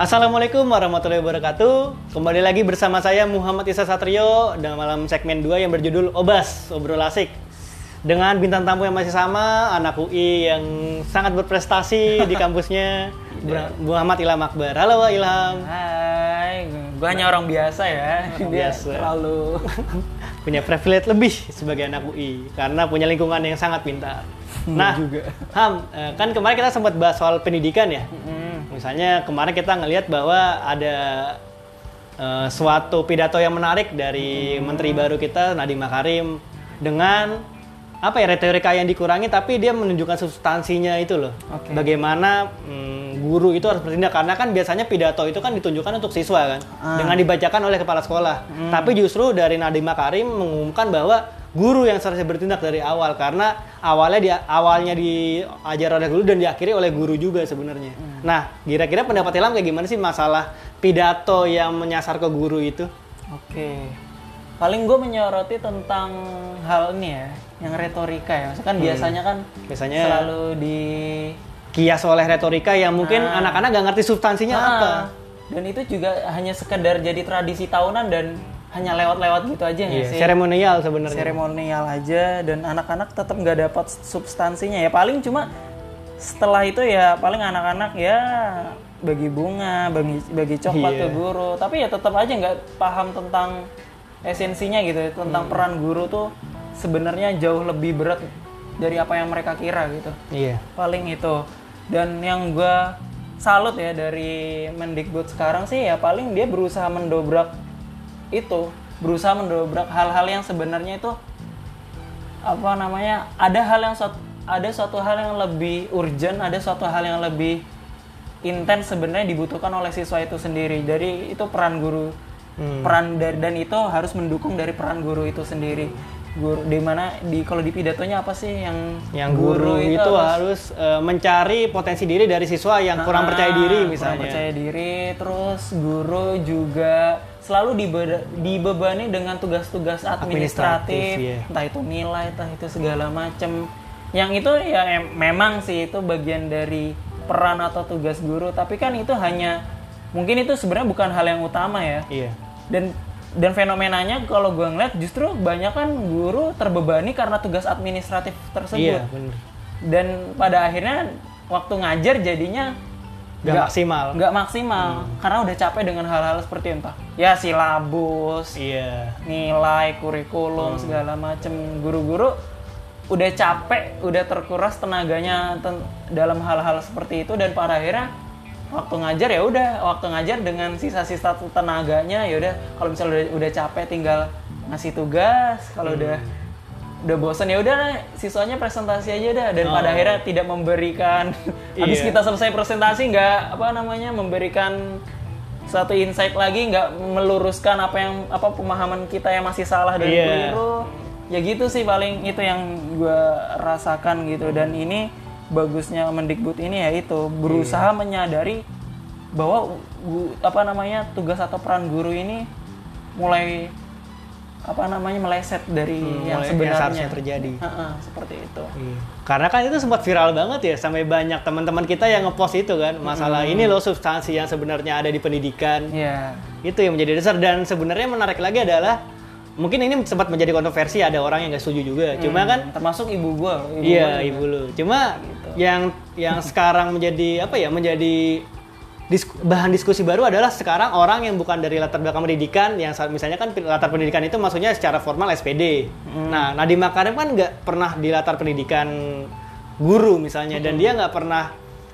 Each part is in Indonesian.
Assalamualaikum warahmatullahi wabarakatuh. Kembali lagi bersama saya Muhammad Isa Satrio dalam segmen 2 yang berjudul Obas, Obrol Asik. Dengan bintang tamu yang masih sama, anak UI yang sangat berprestasi di kampusnya, Muhammad Ilham Akbar. Halo Wak Ilham. Hai, gue hanya orang biasa ya. Orang biasa. Terlalu punya privilege lebih sebagai anak UI karena punya lingkungan yang sangat pintar. Nah, juga. Ham, eh, kan kemarin kita sempat bahas soal pendidikan ya. Mm, Misalnya kemarin kita ngelihat bahwa ada eh, suatu pidato yang menarik dari Menteri baru kita Nadiem Makarim dengan apa ya retorika yang dikurangi tapi dia menunjukkan substansinya itu loh. Oke. Bagaimana mm, guru itu harus bertindak karena kan biasanya pidato itu kan ditunjukkan untuk siswa kan Ah. dengan dibacakan oleh kepala sekolah. Tapi justru dari Nadiem Makarim mengumumkan bahwa guru yang seharusnya bertindak dari awal karena awalnya dia awalnya diajar oleh guru dan diakhiri oleh guru juga sebenarnya. Nah, kira-kira pendapat Ilham kayak gimana sih masalah pidato yang menyasar ke guru itu? Oke. Paling gue menyoroti tentang hal ini ya, yang retorika ya. Maksudnya kan biasanya kan Biasanya selalu di kias oleh retorika yang mungkin Ah. anak-anak nggak ngerti substansinya Ah, apa. Dan itu juga hanya sekedar jadi tradisi tahunan dan hanya lewat-lewat gitu aja Iya, sih? seremonial sebenarnya. seremonial aja dan anak-anak tetap nggak dapat substansinya ya paling cuma setelah itu ya paling anak-anak ya bagi bunga bagi bagi coklat Iya. ke guru tapi ya tetap aja nggak paham tentang esensinya gitu ya, tentang peran guru tuh sebenarnya jauh lebih berat dari apa yang mereka kira gitu Iya. paling itu dan yang gue salut ya dari Mendikbud sekarang sih ya paling dia berusaha mendobrak itu berusaha mendobrak hal-hal yang sebenarnya itu apa namanya ada hal yang ada suatu hal yang lebih urgent ada suatu hal yang lebih intens sebenarnya dibutuhkan oleh siswa itu sendiri. Jadi itu peran guru. Hmm. peran dari dan itu harus mendukung dari peran guru itu sendiri guru di mana di kalau di pidatonya apa sih yang Yang guru, itu, harus, eh, mencari potensi diri dari siswa yang kurang Ah, percaya diri kurang misalnya. percaya diri terus guru juga selalu dibe- dibebani dengan tugas-tugas Administratif, administratif, iya. entah itu nilai entah itu segala macam yang itu ya em- memang sih itu bagian dari peran atau tugas guru tapi kan itu hanya mungkin itu sebenarnya bukan hal yang utama ya Iya. dan dan fenomenanya kalau gue ngeliat justru banyak kan guru terbebani karena tugas administratif tersebut Iya, bener. dan pada akhirnya waktu ngajar jadinya Gak maksimal. nggak maksimal karena udah capek dengan hal-hal seperti entah ya silabus Iya. nilai kurikulum segala macem guru-guru udah capek udah terkuras tenaganya ten- dalam hal-hal seperti itu dan pada akhirnya waktu ngajar ya udah waktu ngajar dengan sisa-sisa tenaganya ya udah kalau misalnya udah, udah capek tinggal ngasih tugas kalau udah udah bosan ya udah siswanya presentasi aja dah dan pada Oh. akhirnya tidak memberikan habis Iya. kita selesai presentasi nggak apa namanya memberikan satu insight lagi nggak meluruskan apa yang apa pemahaman kita yang masih salah dan Iya. keliru ya gitu sih paling itu yang gue rasakan gitu dan ini bagusnya Mendikbud ini ya itu berusaha menyadari bahwa apa namanya tugas atau peran guru ini mulai apa namanya meleset dari Hmm, yang sebenarnya seharusnya terjadi. Ha-ha, seperti itu Iya. Karena kan itu sempat viral banget ya sampai banyak teman-teman kita yang ngepost itu kan masalah ini loh substansi yang sebenarnya ada di pendidikan. ya Itu yang menjadi dasar dan sebenarnya menarik lagi adalah mungkin ini sempat menjadi kontroversi ada orang yang nggak setuju juga. Cuma kan termasuk ibu gue iya ibu lu. Cuma yang yang sekarang menjadi apa ya menjadi dis- bahan diskusi baru adalah sekarang orang yang bukan dari latar belakang pendidikan yang misalnya kan latar pendidikan itu maksudnya secara formal SPD. Nah, Nadiem Makarim kan nggak pernah di latar pendidikan guru misalnya dan dia nggak pernah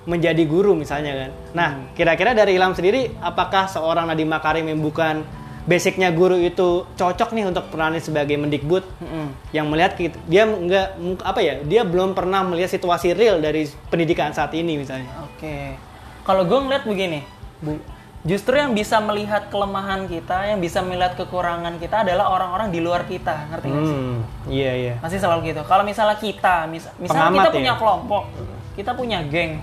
menjadi guru misalnya kan. Nah, kira-kira dari Ilham sendiri apakah seorang Nadiem Makarim yang bukan basicnya guru itu cocok nih untuk peranin sebagai mendikbud yang melihat kita- dia nggak apa ya dia belum pernah melihat situasi real dari pendidikan saat ini misalnya. Oke. Kalau gue ngeliat begini, Bu. Justru yang bisa melihat kelemahan kita, yang bisa melihat kekurangan kita adalah orang-orang di luar kita, ngerti nggak sih? Hmm, iya iya. Masih selalu gitu. Kalau misalnya kita, mis misalnya Pengamat kita ya? punya kelompok, kita punya geng,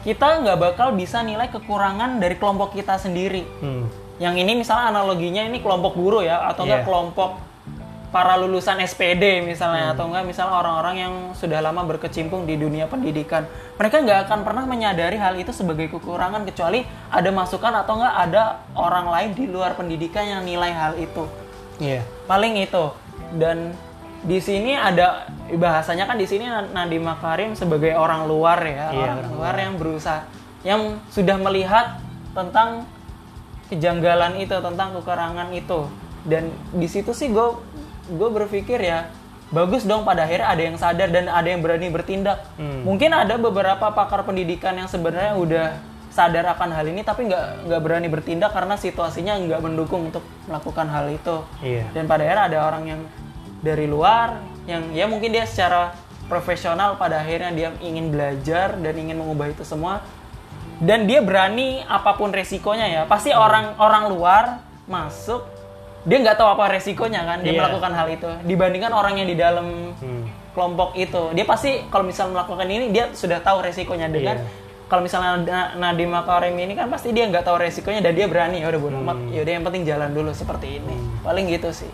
kita nggak bakal bisa nilai kekurangan dari kelompok kita sendiri. Hmm. Yang ini misalnya analoginya ini kelompok guru ya, atau enggak Iya. kelompok para lulusan SPD misalnya atau enggak misalnya orang-orang yang sudah lama berkecimpung di dunia pendidikan. Mereka nggak akan pernah menyadari hal itu sebagai kekurangan kecuali ada masukan atau enggak ada orang lain di luar pendidikan yang nilai hal itu. Iya. paling itu. Dan di sini ada bahasanya kan di sini Nadiem Makarim sebagai orang luar ya orang orang luar. yang berusaha yang sudah melihat tentang kejanggalan itu tentang kekurangan itu dan di situ sih gue gue berpikir ya bagus dong pada akhirnya ada yang sadar dan ada yang berani bertindak Hmm. mungkin ada beberapa pakar pendidikan yang sebenarnya udah sadar akan hal ini tapi nggak nggak berani bertindak karena situasinya nggak mendukung untuk melakukan hal itu Iya. dan pada akhirnya ada orang yang dari luar yang ya mungkin dia secara profesional pada akhirnya dia ingin belajar dan ingin mengubah itu semua dan dia berani apa pun resikonya ya pasti orang orang luar masuk dia nggak tahu apa resikonya kan dia Iya. melakukan hal itu dibandingkan orang yang di dalam Hmm. kelompok itu dia pasti kalau misalnya melakukan ini dia sudah tahu resikonya dengan Iya. kalau misalnya Na- Nadiem Makarim ini kan pasti dia nggak tahu resikonya dan dia berani ya udah bodo amat Hmm. yaudah yang penting jalan dulu seperti ini paling gitu sih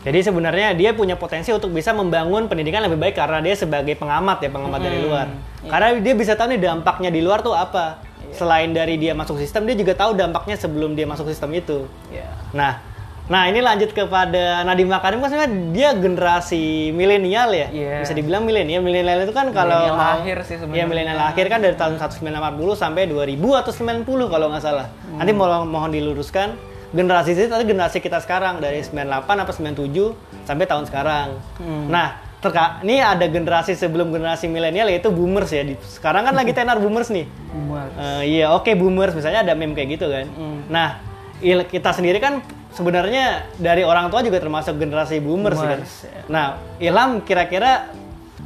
Jadi sebenarnya dia punya potensi untuk bisa membangun pendidikan lebih baik karena dia sebagai pengamat ya, pengamat dari luar. Karena dia bisa tahu nih dampaknya di luar tuh apa. Selain dari dia masuk sistem, dia juga tahu dampaknya sebelum dia masuk sistem itu. ya Nah, nah ini lanjut kepada Nadiem Makarim kan sebenarnya dia generasi milenial ya. Iya. Bisa dibilang milenial. Milenial itu kan kalau lahir sih sebenarnya. Iya, milenial lahir kan dari tahun 1940 sampai 2000 atau 90 kalau nggak salah. Hmm. Nanti mohon mohon diluruskan. Generasi itu tadi generasi kita sekarang dari 98 apa 97 sampai tahun sekarang. Hmm. Nah, terka ini ada generasi sebelum generasi milenial yaitu boomers ya. Sekarang kan lagi tenar boomers nih. Buat. Eh, iya, oke boomers misalnya ada meme kayak gitu kan. Hmm. Nah, kita sendiri kan sebenarnya dari orang tua juga termasuk generasi boomers, kan. Boomers, ya. Nah, Ilham kira-kira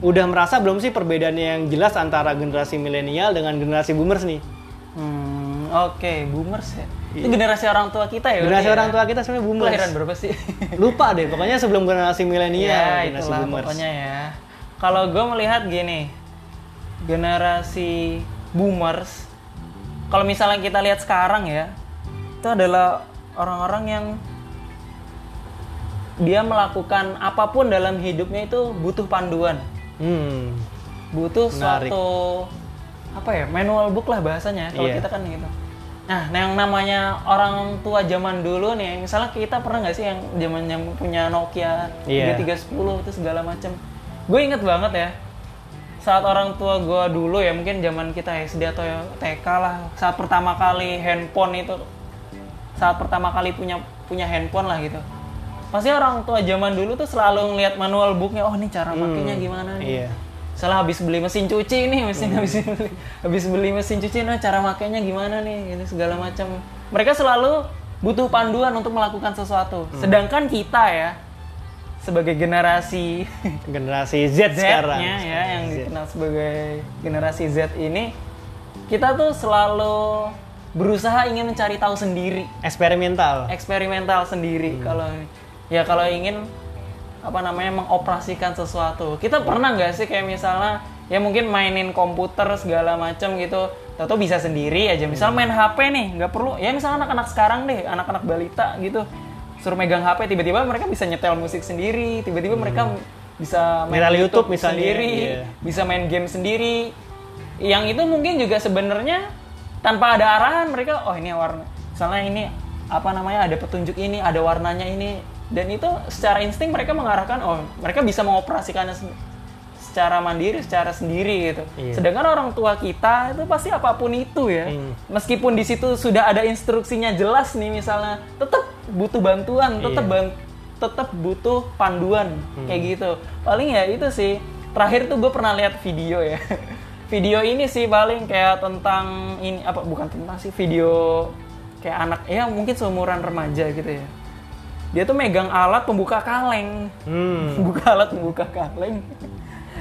udah merasa belum sih perbedaan yang jelas antara generasi milenial dengan generasi boomers nih? Hmm, oke, boomers ya. Itu generasi orang tua kita ya. Iya. Generasi orang ya? tua kita sebenarnya boomers. Kelahiran berapa sih? Lupa deh, pokoknya sebelum generasi milenial, ya, generasi itulah boomers. pokoknya ya. Kalau gue melihat gini, generasi boomers, kalau misalnya kita lihat sekarang ya, itu adalah orang-orang yang dia melakukan apa pun dalam hidupnya itu butuh panduan, Hmm. butuh Menarik. suatu apa ya manual book lah bahasanya kalau Iya. kita kan gitu. Nah, yang namanya orang tua zaman dulu nih, misalnya kita pernah nggak sih yang zaman yang punya Nokia Iya. 3310 itu segala macam. Gue inget banget ya, saat orang tua gue dulu ya mungkin zaman kita SD atau TK lah, saat pertama kali handphone itu, saat pertama kali punya punya handphone lah gitu. Pasti orang tua zaman dulu tuh selalu ngeliat manual booknya, oh ini cara pakainya gimana nih Iya. Salah habis beli mesin cuci nih mesin habis beli habis beli mesin cuci nah cara makainya gimana nih ini segala macam mereka selalu butuh panduan untuk melakukan sesuatu sedangkan kita ya sebagai generasi Generasi Z, sekarang. Z-nya ya yang Z. dikenal sebagai generasi Z ini kita tuh selalu berusaha ingin mencari tahu sendiri eksperimental. eksperimental sendiri kalau ya kalau ingin apa namanya mengoperasikan sesuatu. Kita pernah nggak sih kayak misalnya ya mungkin mainin komputer segala macam gitu atau bisa sendiri aja. Misal main HP nih nggak perlu. Ya misalnya anak-anak sekarang deh anak-anak balita gitu suruh megang HP tiba-tiba mereka bisa nyetel musik sendiri tiba-tiba mereka bisa main Viral YouTube misalnya, sendiri iya. bisa main game sendiri. Yang itu mungkin juga sebenarnya tanpa ada arahan mereka oh ini warna misalnya ini apa namanya ada petunjuk ini ada warnanya ini dan itu secara insting mereka mengarahkan oh mereka bisa mengoperasikannya secara mandiri secara sendiri gitu Iya. sedangkan orang tua kita itu pasti apa pun itu ya Hmm. meskipun di situ sudah ada instruksinya jelas nih misalnya tetap butuh bantuan tetap Iya. tetap butuh panduan Hmm. kayak gitu paling ya itu sih terakhir tuh gue pernah lihat video ya video ini sih paling kayak tentang ini apa bukan tentang sih video kayak anak ya mungkin seumuran remaja gitu ya dia tuh megang alat pembuka kaleng. Hmm. buka alat pembuka kaleng.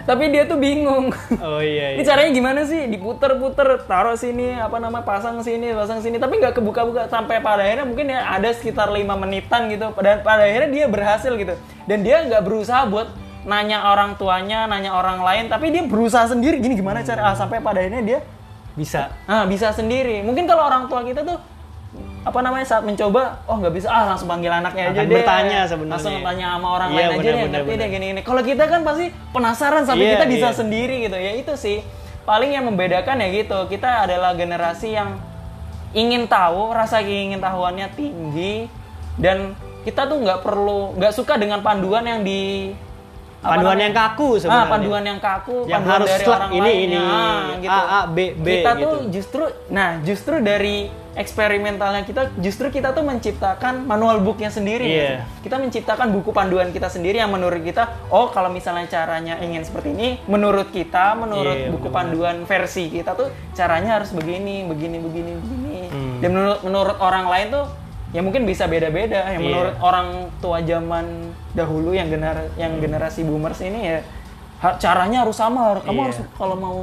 Tapi dia tuh bingung. Oh iya. ini iya. caranya gimana sih? Diputer-puter taruh sini apa nama pasang sini pasang sini. Tapi nggak kebuka-buka. Sampai pada akhirnya mungkin ya ada sekitar lima menitan gitu. Dan pada akhirnya dia berhasil gitu. Dan dia nggak berusaha buat nanya orang tuanya nanya orang lain. Tapi dia berusaha sendiri. Gini gimana cara? Ah, sampai pada akhirnya dia Bisa. ah bisa sendiri. Mungkin kalau orang tua kita tuh apa namanya saat mencoba oh nggak bisa ah langsung panggil anaknya aja Akan deh bertanya sebenarnya. langsung tanya sama orang Iya, lain aja benar, deh benar, ngerti benar. deh gini gini kalau kita kan pasti penasaran sampai Iya, kita bisa iya. sendiri gitu ya itu sih paling yang membedakan ya gitu kita adalah generasi yang ingin tahu rasa ingin tahuannya tinggi dan kita tuh nggak perlu nggak suka dengan panduan yang di Panduan yang kaku Ah, sebenarnya. panduan yang kaku, Yang panduan harus dari orang ini, lainnya, ini, ah, gitu. A, A, B, B Kita tuh gitu. justru, nah justru dari eksperimentalnya kita, justru kita tuh menciptakan manual booknya sendiri. Gitu. Kita menciptakan buku panduan kita sendiri yang menurut kita, oh kalau misalnya caranya ingin seperti ini, menurut kita, menurut Iya, buku benar-benar. panduan versi kita tuh caranya harus begini, begini, begini, begini. Hmm. Dan menurut menurut orang lain tuh ya mungkin bisa beda-beda. Yang Iya. menurut orang tua zaman dahulu yang gener yang generasi boomers ini ya caranya harus sama. Kamu Iya. harus kalau mau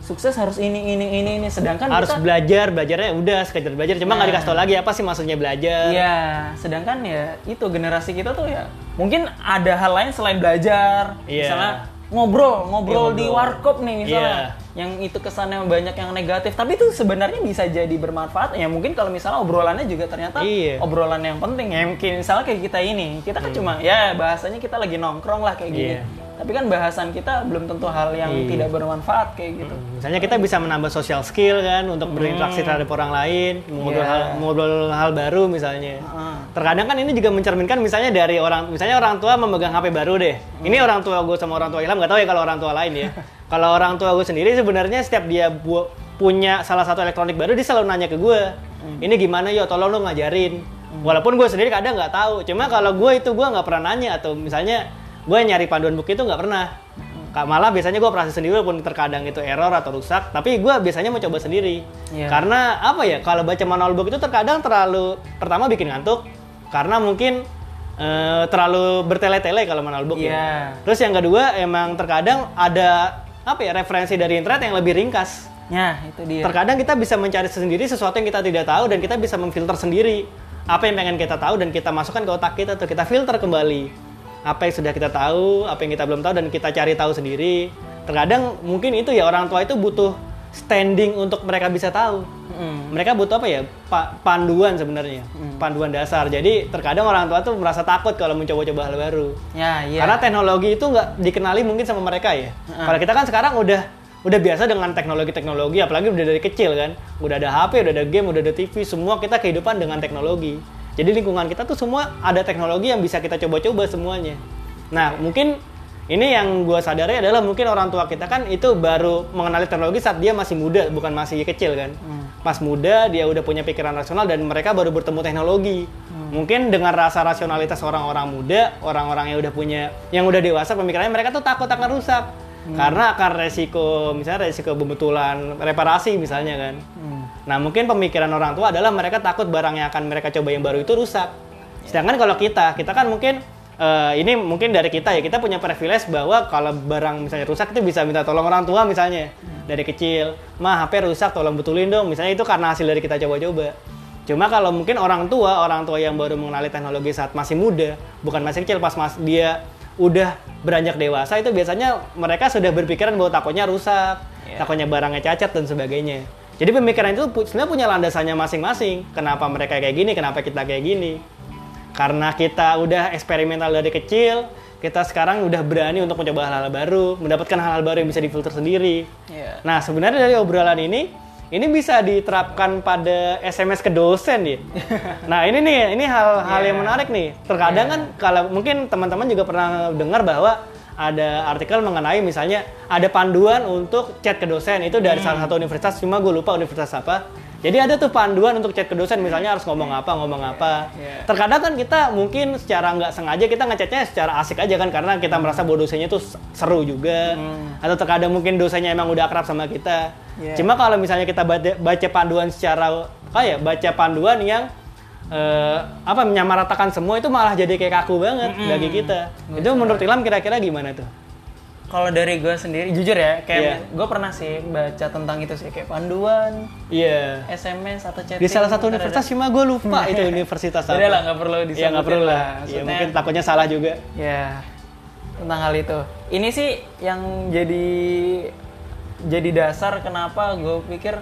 sukses harus ini ini ini ini. Sedangkan harus kita belajar belajarnya udah sekedar belajar cuma nggak Nah. dikasih tau lagi apa sih maksudnya belajar Iya, sedangkan ya itu generasi kita tuh ya mungkin ada hal lain selain belajar. Iya. Misalnya ngobrol, ngobrol Iya, di ngobrol. warkop nih misalnya. Iya. Yang itu kesannya banyak yang negatif, tapi itu sebenarnya bisa jadi bermanfaat. Ya mungkin kalau misalnya obrolannya juga ternyata Iya. obrolan yang penting. Ya mungkin misalnya kayak kita ini, kita kan cuma ya bahasanya kita lagi nongkrong lah kayak gini. Hmm. Tapi kan bahasan kita belum tentu hal yang Iya. tidak bermanfaat kayak gitu. misalnya kita bisa menambah social skill kan untuk berinteraksi terhadap orang lain Hmm. mengobrol Iya. hal, mengobrol hal baru misalnya Heeh. terkadang kan ini juga mencerminkan misalnya dari orang misalnya orang tua memegang HP baru deh ini orang tua gue sama orang tua Ilham nggak tahu ya kalau orang tua lain ya kalau orang tua gue sendiri sebenarnya setiap dia bu- punya salah satu elektronik baru dia selalu nanya ke gue ini gimana yo tolong lo ngajarin walaupun gue sendiri kadang nggak tahu cuma kalau gue itu gue nggak pernah nanya atau misalnya gue nyari panduan buku itu nggak pernah malah biasanya gue operasi sendiri walaupun terkadang itu error atau rusak tapi gue biasanya mau coba sendiri Iya. karena apa ya kalau baca manual book itu terkadang terlalu pertama bikin ngantuk karena mungkin eh, terlalu bertele-tele kalau manual book Iya. ya terus yang kedua emang terkadang ada apa ya referensi dari internet yang lebih ringkas Nah, itu dia. terkadang kita bisa mencari sendiri sesuatu yang kita tidak tahu dan kita bisa memfilter sendiri apa yang pengen kita tahu dan kita masukkan ke otak kita tuh kita filter kembali apa yang sudah kita tahu apa yang kita belum tahu dan kita cari tahu sendiri terkadang mungkin itu ya orang tua itu butuh standing untuk mereka bisa tahu Mm. mereka butuh apa ya pa- panduan sebenarnya panduan dasar jadi terkadang orang tua tuh merasa takut kalau mencoba-coba hal baru Ya, iya. karena teknologi itu nggak dikenali mungkin sama mereka ya. Kalau kita kan sekarang udah udah biasa dengan teknologi-teknologi, apalagi udah dari kecil kan. Udah ada HP, udah ada game, udah ada TV, semua kita kehidupan dengan teknologi. Jadi lingkungan kita tuh semua ada teknologi yang bisa kita coba-coba semuanya. Nah mungkin ini yang gue sadari adalah mungkin orang tua kita kan itu baru mengenali teknologi saat dia masih muda, bukan masih kecil kan. Pas muda dia udah punya pikiran rasional dan mereka baru bertemu teknologi. Mungkin dengan rasa rasionalitas orang-orang muda, orang-orang yang udah punya, yang udah dewasa pemikirannya mereka tuh takut akan rusak. Karena akan resiko, misalnya resiko pembetulan reparasi misalnya kan. Hmm. Nah mungkin pemikiran orang tua adalah mereka takut barang yang akan mereka coba yang baru itu rusak. Sedangkan kalau kita, kita kan mungkin eh, ini mungkin dari kita ya kita punya privilege bahwa kalau barang misalnya rusak itu bisa minta tolong orang tua misalnya dari kecil, mah HP rusak tolong betulin dong. Misalnya itu karena hasil dari kita coba-coba. Cuma kalau mungkin orang tua, orang tua yang baru mengenali teknologi saat masih muda, bukan masih kecil, pas mas dia udah beranjak dewasa itu biasanya mereka sudah berpikiran bahwa takutnya rusak, Iya. takutnya barangnya cacat dan sebagainya. Jadi pemikiran itu sebenarnya punya landasannya masing-masing. Kenapa mereka kayak gini, kenapa kita kayak gini? Karena kita udah eksperimental dari kecil, kita sekarang udah berani untuk mencoba hal-hal baru, mendapatkan hal-hal baru yang bisa difilter sendiri. Iya. Nah, sebenarnya dari obrolan ini, ini bisa diterapkan pada SMS ke dosen ya. Nah, ini nih, ini hal-hal yang Iya. menarik nih. Terkadang kan kalau mungkin teman-teman juga pernah dengar bahwa ada artikel mengenai misalnya ada panduan untuk chat ke dosen itu dari salah satu universitas, cuma gue lupa universitas apa. Jadi ada tuh panduan untuk chat ke dosen misalnya harus ngomong apa, ngomong apa. Iya. Terkadang kan kita mungkin secara nggak sengaja kita ngechatnya secara asik aja kan karena kita merasa bahwa dosennya tuh seru juga. Hmm. Atau terkadang mungkin dosennya emang udah akrab sama kita. Iya. Cuma kalau misalnya kita baca, baca panduan secara kayak baca panduan yang eh, apa menyamaratakan semua itu malah jadi kayak kaku banget bagi kita. Itu menurut Ilham kira-kira gimana tuh? Kalau dari gue sendiri, jujur ya, kayak Iya. gue pernah sih baca tentang itu sih, kayak panduan, Iya. SMS atau chatting. Di salah satu universitas cuma gue lupa itu universitas ada. apa. Udah lah, nggak perlu Iya disebutin nggak perlu lah. Ya mungkin takutnya salah juga. Ya, tentang hal itu. Ini sih yang jadi jadi dasar kenapa gue pikir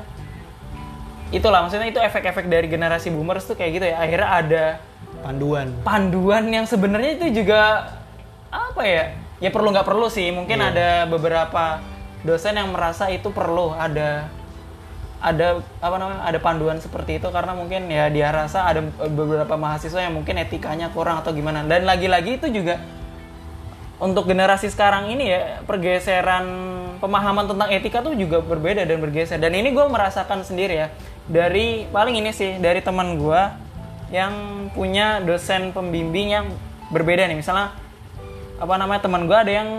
itulah maksudnya itu efek-efek dari generasi boomers tuh kayak gitu ya akhirnya ada Panduan. panduan yang sebenarnya itu juga apa ya ya perlu nggak perlu sih. Mungkin Iya. ada beberapa dosen yang merasa itu perlu. Ada ada apa namanya ada panduan seperti itu karena mungkin ya dia rasa ada beberapa mahasiswa yang mungkin etikanya kurang atau gimana. Dan lagi-lagi itu juga untuk generasi sekarang ini ya pergeseran pemahaman tentang etika tuh juga berbeda dan bergeser. Dan ini gue merasakan sendiri ya. Dari paling ini sih dari teman gue yang punya dosen pembimbing yang berbeda nih. Misalnya apa namanya teman gue ada yang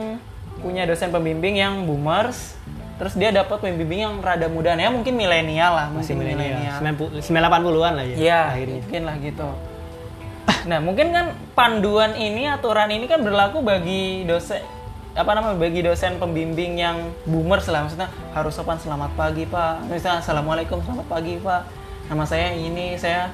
punya dosen pembimbing yang boomers terus dia dapat pembimbing yang rada mudaan ya mungkin milenial lah Masih milenial. 90 80-an lah ya. Iya, Akhirnya. mungkin lah gitu. Nah, mungkin kan panduan ini, aturan ini kan berlaku bagi dosen apa namanya bagi dosen pembimbing yang boomers lah maksudnya harus sopan selamat pagi pak misalnya assalamualaikum selamat pagi pak nama saya ini saya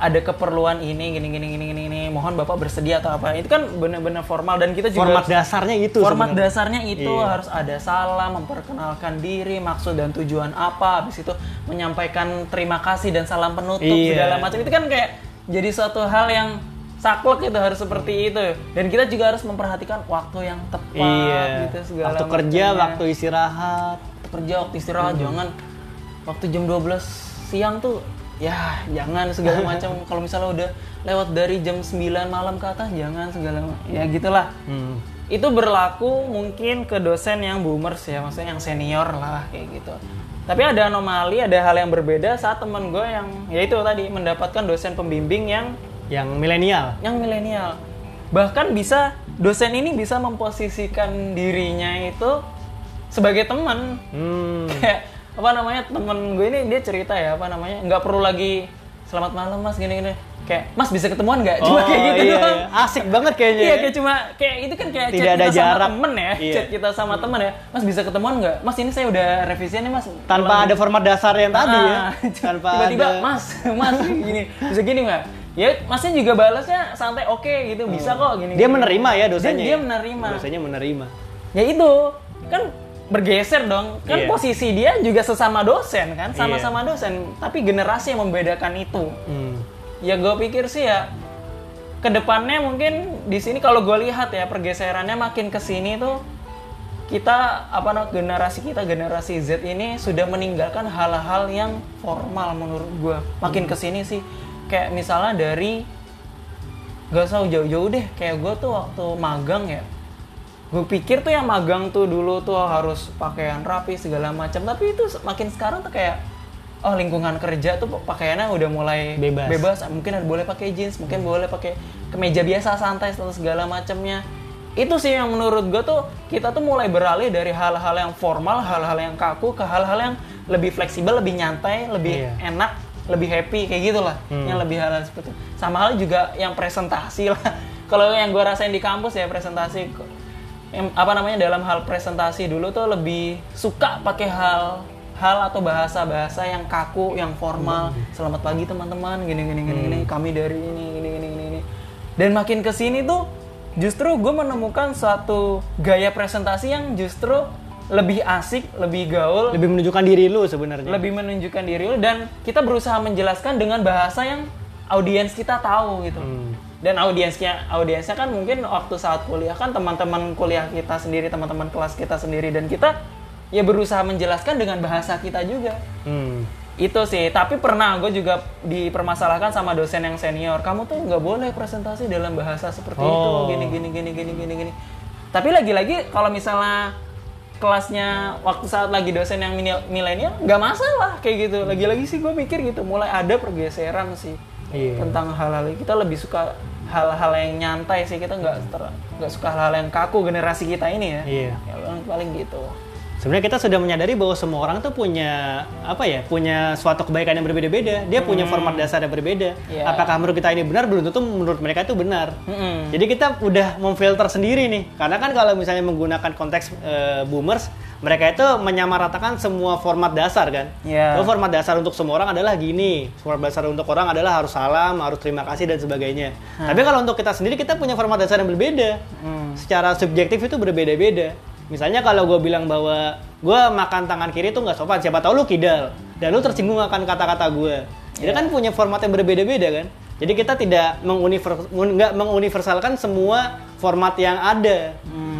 ada keperluan ini gini gini gini gini, gini. mohon bapak bersedia atau apa itu kan benar-benar formal dan kita juga Format harus- dasarnya itu format sebenarnya. dasarnya itu Iya. harus ada salam, memperkenalkan diri, maksud dan tujuan apa, habis itu menyampaikan terima kasih dan salam penutup Iya. segala macam itu kan kayak jadi suatu hal yang saklek itu harus seperti itu dan kita juga harus memperhatikan waktu yang tepat Iya. gitu segala waktu kerja, macamnya. waktu istirahat. waktu kerja, waktu istirahat jangan waktu jam 12 siang tuh ya jangan segala macam kalau misalnya udah lewat dari jam 9 malam ke atas jangan segala ya gitulah Hmm. itu berlaku mungkin ke dosen yang boomers ya maksudnya yang senior lah kayak gitu tapi ada anomali ada hal yang berbeda saat temen gue yang ya itu tadi mendapatkan dosen pembimbing yang Yang milenial. yang milenial bahkan bisa dosen ini bisa memposisikan dirinya itu sebagai teman Hmm. kayak apa namanya temen gue ini dia cerita ya apa namanya nggak perlu lagi selamat malam mas gini gini kayak mas bisa ketemuan nggak cuma Oh, kayak gitu iya, doang iya. Asik banget kayaknya. Iya ya. kayak cuma kayak itu kan kayak Tidak chat ada kita jarak. sama temen ya, Iya. chat kita sama temen ya. Mas bisa ketemuan nggak? Mas ini saya udah revisian nih mas. Tanpa ada format dasar yang tadi ya. Ah, Tanpa tiba-tiba ada mas, mas gini bisa gini nggak? Ya masnya juga balasnya santai oke gitu bisa kok gini. dia menerima ya Dan dosennya. dia ya? menerima. Dosennya menerima. Ya itu bergeser dong. Kan Iya. posisi dia juga sesama dosen kan sama-sama dosen. Tapi generasi yang membedakan itu. Hmm. ya gue pikir sih ya ke depannya mungkin di sini kalau gue lihat ya pergeserannya makin ke sini tuh kita apa namanya generasi kita generasi Z ini sudah meninggalkan hal-hal yang formal menurut gue makin ke sini sih kayak misalnya dari gak usah jauh-jauh deh kayak gue tuh waktu magang ya gue pikir tuh yang magang tuh dulu tuh harus pakaian rapi segala macam tapi itu makin sekarang tuh kayak oh lingkungan kerja tuh pakaiannya udah mulai Bebas. bebas mungkin boleh pakai jeans mungkin boleh pakai kemeja biasa santai atau segala macamnya itu sih yang menurut gue tuh kita tuh mulai beralih dari hal-hal yang formal hal-hal yang kaku ke hal-hal yang lebih fleksibel lebih nyantai lebih Iya. enak lebih happy kayak gitulah Hmm. yang lebih hal seperti itu. sama hal juga yang presentasi lah kalau yang gue rasain di kampus ya presentasi apa namanya dalam hal presentasi dulu tuh lebih suka pakai hal hal atau bahasa-bahasa yang kaku, yang formal. Selamat pagi teman-teman, gini gini gini gini. Kami dari ini gini gini gini. gini. Dan makin ke sini tuh justru gue menemukan suatu gaya presentasi yang justru lebih asik, lebih gaul, Lebih menunjukkan diri lu sebenarnya. lebih menunjukkan diri lu dan kita berusaha menjelaskan dengan bahasa yang audiens kita tahu gitu. Hmm. Dan audiensnya audiensnya kan mungkin waktu saat kuliah kan teman-teman kuliah kita sendiri, teman-teman kelas kita sendiri dan kita ya berusaha menjelaskan dengan bahasa kita juga. Hmm. Itu sih, tapi pernah gue juga dipermasalahkan sama dosen yang senior. Kamu tuh nggak boleh presentasi dalam bahasa seperti itu, Oh. gini gini gini gini gini gini. Tapi lagi-lagi kalau misalnya kelasnya waktu saat lagi dosen yang milenial nggak masalah kayak gitu. Lagi-lagi sih gue mikir gitu, mulai ada pergeseran sih Iya. tentang hal-hal. Kita lebih suka hal-hal yang nyantai sih kita nggak nggak suka hal-hal yang kaku generasi kita ini ya. Iya. Ya, paling- paling gitu. Sebenarnya kita sudah menyadari bahwa semua orang tuh punya apa ya, punya suatu kebaikan yang berbeda-beda. Dia punya format dasar yang berbeda. Hmm. Iya. Apakah menurut kita ini benar? Belum tentu menurut mereka itu benar. Mm-mm. Jadi kita udah memfilter sendiri nih. Karena kan kalau misalnya menggunakan konteks eh, boomers, mereka itu menyamaratakan semua format dasar kan. Iya. Bahwa format dasar untuk semua orang adalah gini. Format dasar untuk orang adalah harus salam, harus terima kasih dan sebagainya. Tapi kalau untuk kita sendiri kita punya format dasar yang berbeda. Hmm. Secara subjektif itu berbeda-beda. Misalnya kalau gue bilang bahwa gue makan tangan kiri tuh nggak sopan. Siapa tahu lu kidal dan lu tersinggung akan kata-kata gue. Jadi kan punya format yang berbeda-beda kan. Jadi kita tidak nggak menguniversalkan semua format yang ada.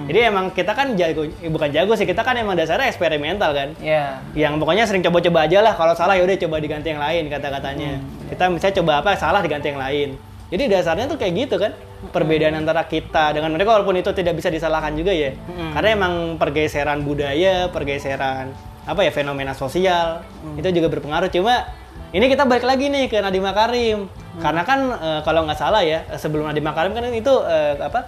Jadi emang kita kan jago, eh, bukan jago sih, kita kan emang dasarnya eksperimental kan. Ya. Yang pokoknya sering coba-coba aja lah. Kalau salah ya udah coba diganti yang lain kata-katanya. Kita misalnya coba apa salah diganti yang lain. Jadi dasarnya tuh kayak gitu kan. Perbedaan antara kita dengan mereka walaupun itu tidak bisa disalahkan juga ya. Karena emang pergeseran budaya, pergeseran apa ya fenomena sosial itu juga berpengaruh. Cuma ini kita balik lagi nih ke Nadiem Makarim. Karena kan eh, kalau nggak salah ya eh, sebelum Nadiem Makarim kan itu eh, apa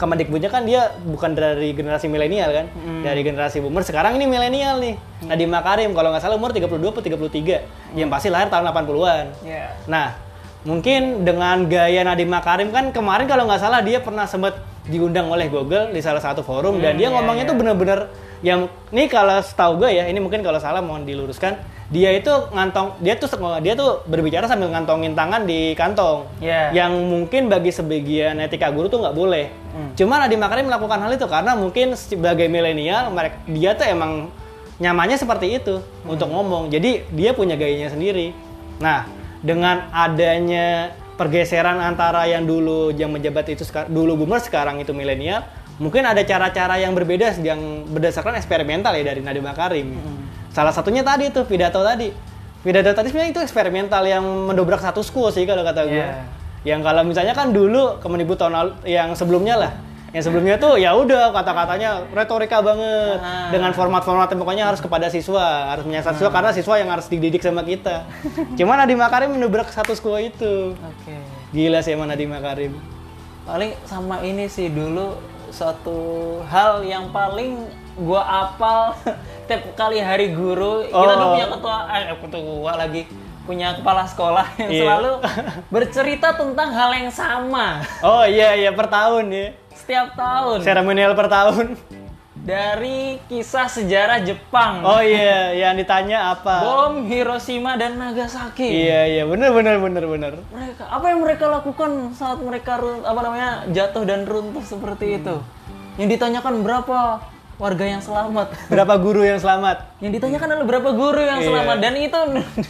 Kemendikbudnya kan dia bukan dari generasi milenial kan, dari generasi boomer. Sekarang ini milenial nih. Nadiem Makarim kalau nggak salah umur 32 atau 33. Yang pasti lahir tahun 80-an. Ya. Nah, mungkin dengan gaya Nadiem Makarim kan kemarin kalau nggak salah dia pernah sempat diundang oleh Google di salah satu forum dan dia iya, ngomongnya iya. tuh bener-bener yang ini kalau setahu gue ya ini mungkin kalau salah mohon diluruskan dia itu ngantong dia tuh dia tuh berbicara sambil ngantongin tangan di kantong. Iya. yang mungkin bagi sebagian etika guru tuh nggak boleh. Cuma Nadiem Makarim melakukan hal itu karena mungkin sebagai milenial mereka dia tuh emang nyamannya seperti itu untuk ngomong. Jadi dia punya gayanya sendiri. Nah dengan adanya pergeseran antara yang dulu yang menjabat itu dulu boomer sekarang itu milenial mungkin ada cara-cara yang berbeda yang berdasarkan eksperimental ya dari Nadiem Makarim. Salah satunya tadi tuh pidato tadi. Pidato tadi sebenarnya itu eksperimental yang mendobrak satu quo sih kalau kata gue Iya. yang kalau misalnya kan dulu Kemendikbud tahun lalu yang sebelumnya lah yang sebelumnya tuh ya udah kata-katanya retorika banget Ah. dengan format-format pokoknya harus kepada siswa harus menyasar siswa karena siswa yang harus dididik sama kita cuman Nadiem Makarim mendobrak satu quo itu Oke. gila sih emang Nadiem Makarim Paling sama ini sih dulu suatu hal yang paling gua apal tiap kali hari guru kita dulu Oh. punya ketua eh ketua lagi punya kepala sekolah yang Iya. selalu bercerita tentang hal yang sama oh iya iya per tahun ya setiap tahun. Seremonial per tahun. Dari kisah sejarah Jepang. Oh iya yang ditanya apa? Bom Hiroshima dan Nagasaki. Iya iya. Bener bener bener bener. Mereka apa yang mereka lakukan saat mereka apa namanya jatuh dan runtuh seperti itu? Yang ditanyakan berapa warga yang selamat berapa guru yang selamat yang ditanyakan adalah berapa guru yang Iya. selamat dan itu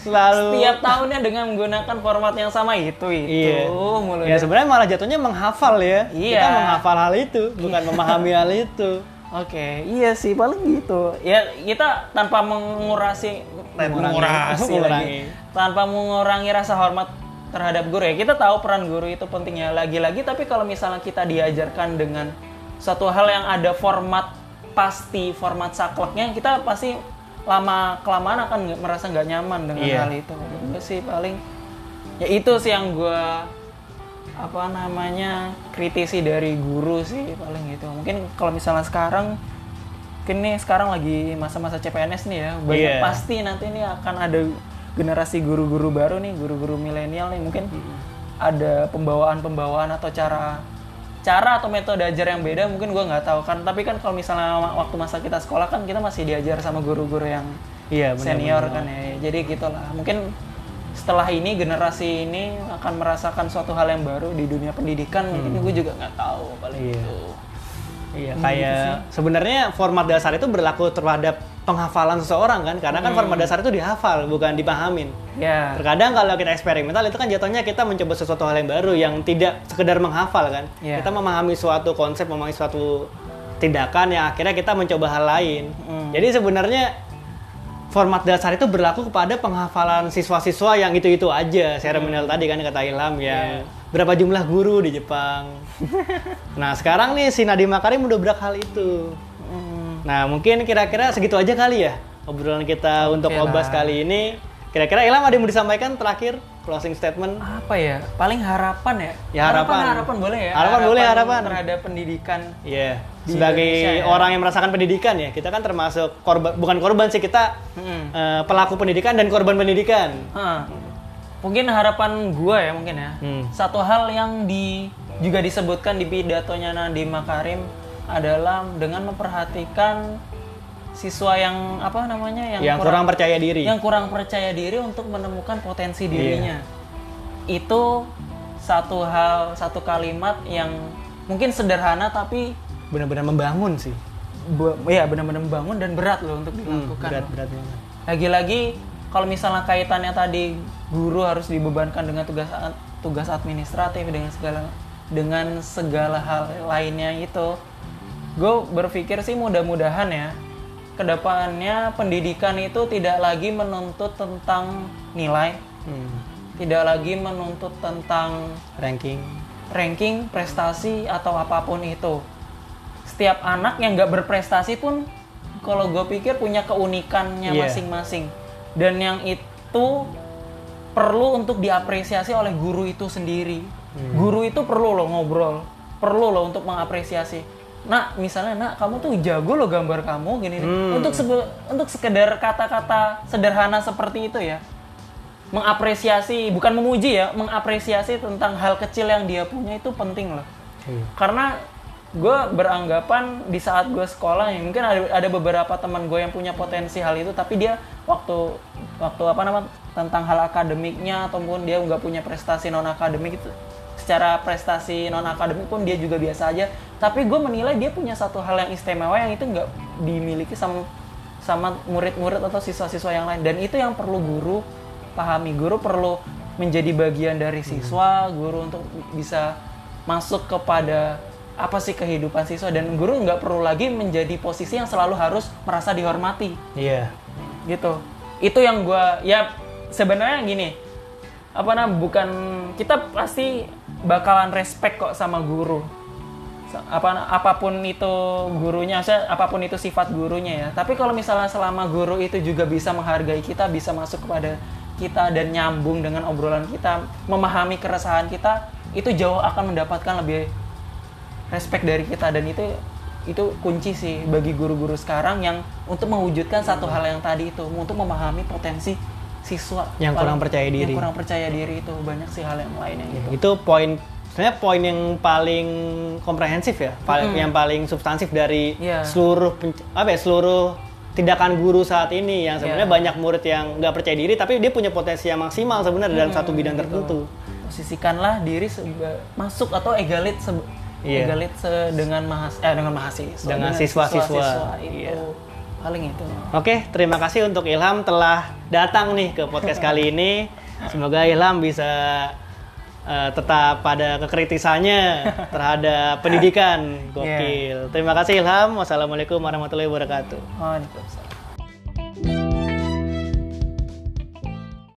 Selalu. setiap tahunnya dengan menggunakan format yang sama itu itu Iya. mulu Ya sebenarnya malah jatuhnya menghafal ya. Iya. Kita menghafal hal itu, bukan memahami hal itu. Oke, iya sih paling gitu. Ya kita tanpa mengurasi mengurasi lagi. Tanpa mengurangi rasa hormat terhadap guru ya. Kita tahu peran guru itu pentingnya lagi-lagi tapi kalau misalnya kita diajarkan dengan satu hal yang ada format pasti, format sakleknya, kita pasti lama kelamaan akan merasa nggak nyaman dengan Iya. hal itu. Itu sih paling ya itu sih yang gua apa namanya kritisi dari guru sih paling gitu mungkin kalau misalnya sekarang mungkin nih sekarang lagi masa-masa CPNS nih ya banyak Iya. pasti nanti ini akan ada generasi guru-guru baru nih guru-guru milenial nih mungkin ada pembawaan-pembawaan atau cara cara atau metode ajar yang beda mungkin gua nggak tahu kan. Tapi kan kalau misalnya waktu masa kita sekolah kan kita masih diajar sama guru-guru yang Iya, benar. senior kan ya. Jadi gitulah. Mungkin setelah ini generasi ini akan merasakan suatu hal yang baru di dunia pendidikan mungkin gue juga nggak tahu paling Iya. itu. Iya, kayak sebenarnya format dasar itu berlaku terhadap penghafalan seseorang kan, karena kan format dasar itu dihafal, bukan dipahamin. ya Terkadang kalau kita eksperimental itu kan jatuhnya kita mencoba sesuatu hal yang baru yang tidak sekedar menghafal kan. Iya. Kita memahami suatu konsep, memahami suatu tindakan yang akhirnya kita mencoba hal lain. Hmm. Jadi sebenarnya format dasar itu berlaku kepada penghafalan siswa-siswa yang itu-itu aja. Seremonial tadi kan kata Ilham yang berapa jumlah guru di Jepang. nah, sekarang nih si Nadiem Makarim mendobrak hal itu. Hmm, Nah, mungkin kira-kira segitu aja kali ya obrolan kita untuk lah. obas kali ini. Kira-kira Ilham ada yang mau disampaikan terakhir closing statement? apa ya paling harapan ya Ya, harapan. harapan boleh ya Harapan boleh, harapan. terhadap pendidikan Iya. Di Sebagai Indonesia ya. orang yang merasakan pendidikan ya, kita kan termasuk korban bukan korban sih kita Hmm. eh, pelaku pendidikan dan korban pendidikan. Hah. mungkin harapan gue ya mungkin ya Hmm. satu hal yang di juga disebutkan di pidatonya Nadiem Makarim adalah dengan memperhatikan siswa yang apa namanya yang, Yang kurang percaya diri. yang kurang percaya diri untuk menemukan potensi dirinya itu satu hal satu kalimat yang mungkin sederhana tapi Benar-benar membangun sih. be- ya benar-benar bangun dan berat loh untuk Hmm, dilakukan. berat berat banget. Lagi-lagi kalau misalnya kaitannya tadi guru harus dibebankan dengan tugas tugas administratif dengan segala dengan segala hal lainnya itu, gue berpikir sih mudah-mudahan ya ke depannya pendidikan itu tidak lagi menuntut tentang nilai, Hmm, tidak lagi menuntut tentang ranking. ranking, prestasi atau apa pun itu. Setiap anak yang nggak berprestasi pun, kalau gue pikir punya keunikannya Iya. masing-masing. Dan yang itu perlu untuk diapresiasi oleh guru itu sendiri. Guru itu perlu loh ngobrol, perlu loh untuk mengapresiasi. Nak, misalnya, nak, kamu tuh jago loh gambar kamu gini. nih. Hmm. Untuk sebe- untuk sekedar kata-kata sederhana seperti itu ya mengapresiasi bukan memuji ya mengapresiasi tentang hal kecil yang dia punya itu penting loh Iya. karena gue beranggapan di saat gue sekolah ya mungkin ada, ada beberapa teman gue yang punya potensi hal itu tapi dia waktu waktu apa nama tentang hal akademiknya ataupun dia nggak punya prestasi non akademik itu secara prestasi non akademik pun dia juga biasa aja. Tapi gue menilai dia punya satu hal yang istimewa yang itu nggak dimiliki sama sama murid-murid atau siswa-siswa yang lain. Dan itu yang perlu guru pahami. Guru perlu menjadi bagian dari siswa guru untuk bisa masuk kepada apa sih kehidupan siswa. Dan guru nggak perlu lagi menjadi posisi yang selalu harus merasa dihormati. Iya. gitu. Itu yang gua ya sebenarnya gini apa namanya bukan kita pasti bakalan respect kok sama guru. Apa apa pun itu gurunya saya apa pun itu sifat gurunya ya. Tapi kalau misalnya selama guru itu juga bisa menghargai kita bisa masuk kepada kita dan nyambung dengan obrolan kita memahami keresahan kita itu jauh akan mendapatkan lebih respect dari kita. Dan itu itu kunci sih bagi guru-guru sekarang yang untuk mewujudkan satu hal yang tadi itu untuk memahami potensi siswa Yang kurang percaya diri. yang kurang percaya diri itu banyak sih hal yang lainnya gitu Itu poin sebenarnya poin yang paling komprehensif ya, paling yang paling substansif dari Iya. seluruh apa ya, seluruh tindakan guru saat ini yang sebenarnya Iya. banyak murid yang nggak percaya diri tapi dia punya potensi yang maksimal sebenarnya dalam satu bidang tertentu. posisikanlah diri masuk atau egalit se- Iya. egalit se- dengan mahas eh dengan mahasiswa Dengan siswa-siswa. itu Iya. Paling itu Oke, terima kasih untuk Ilham telah datang nih ke podcast kali ini. Semoga Ilham bisa eh, tetap pada kekritisannya terhadap pendidikan. Gokil. Terima kasih Ilham. Wassalamualaikum warahmatullahi wabarakatuh. ini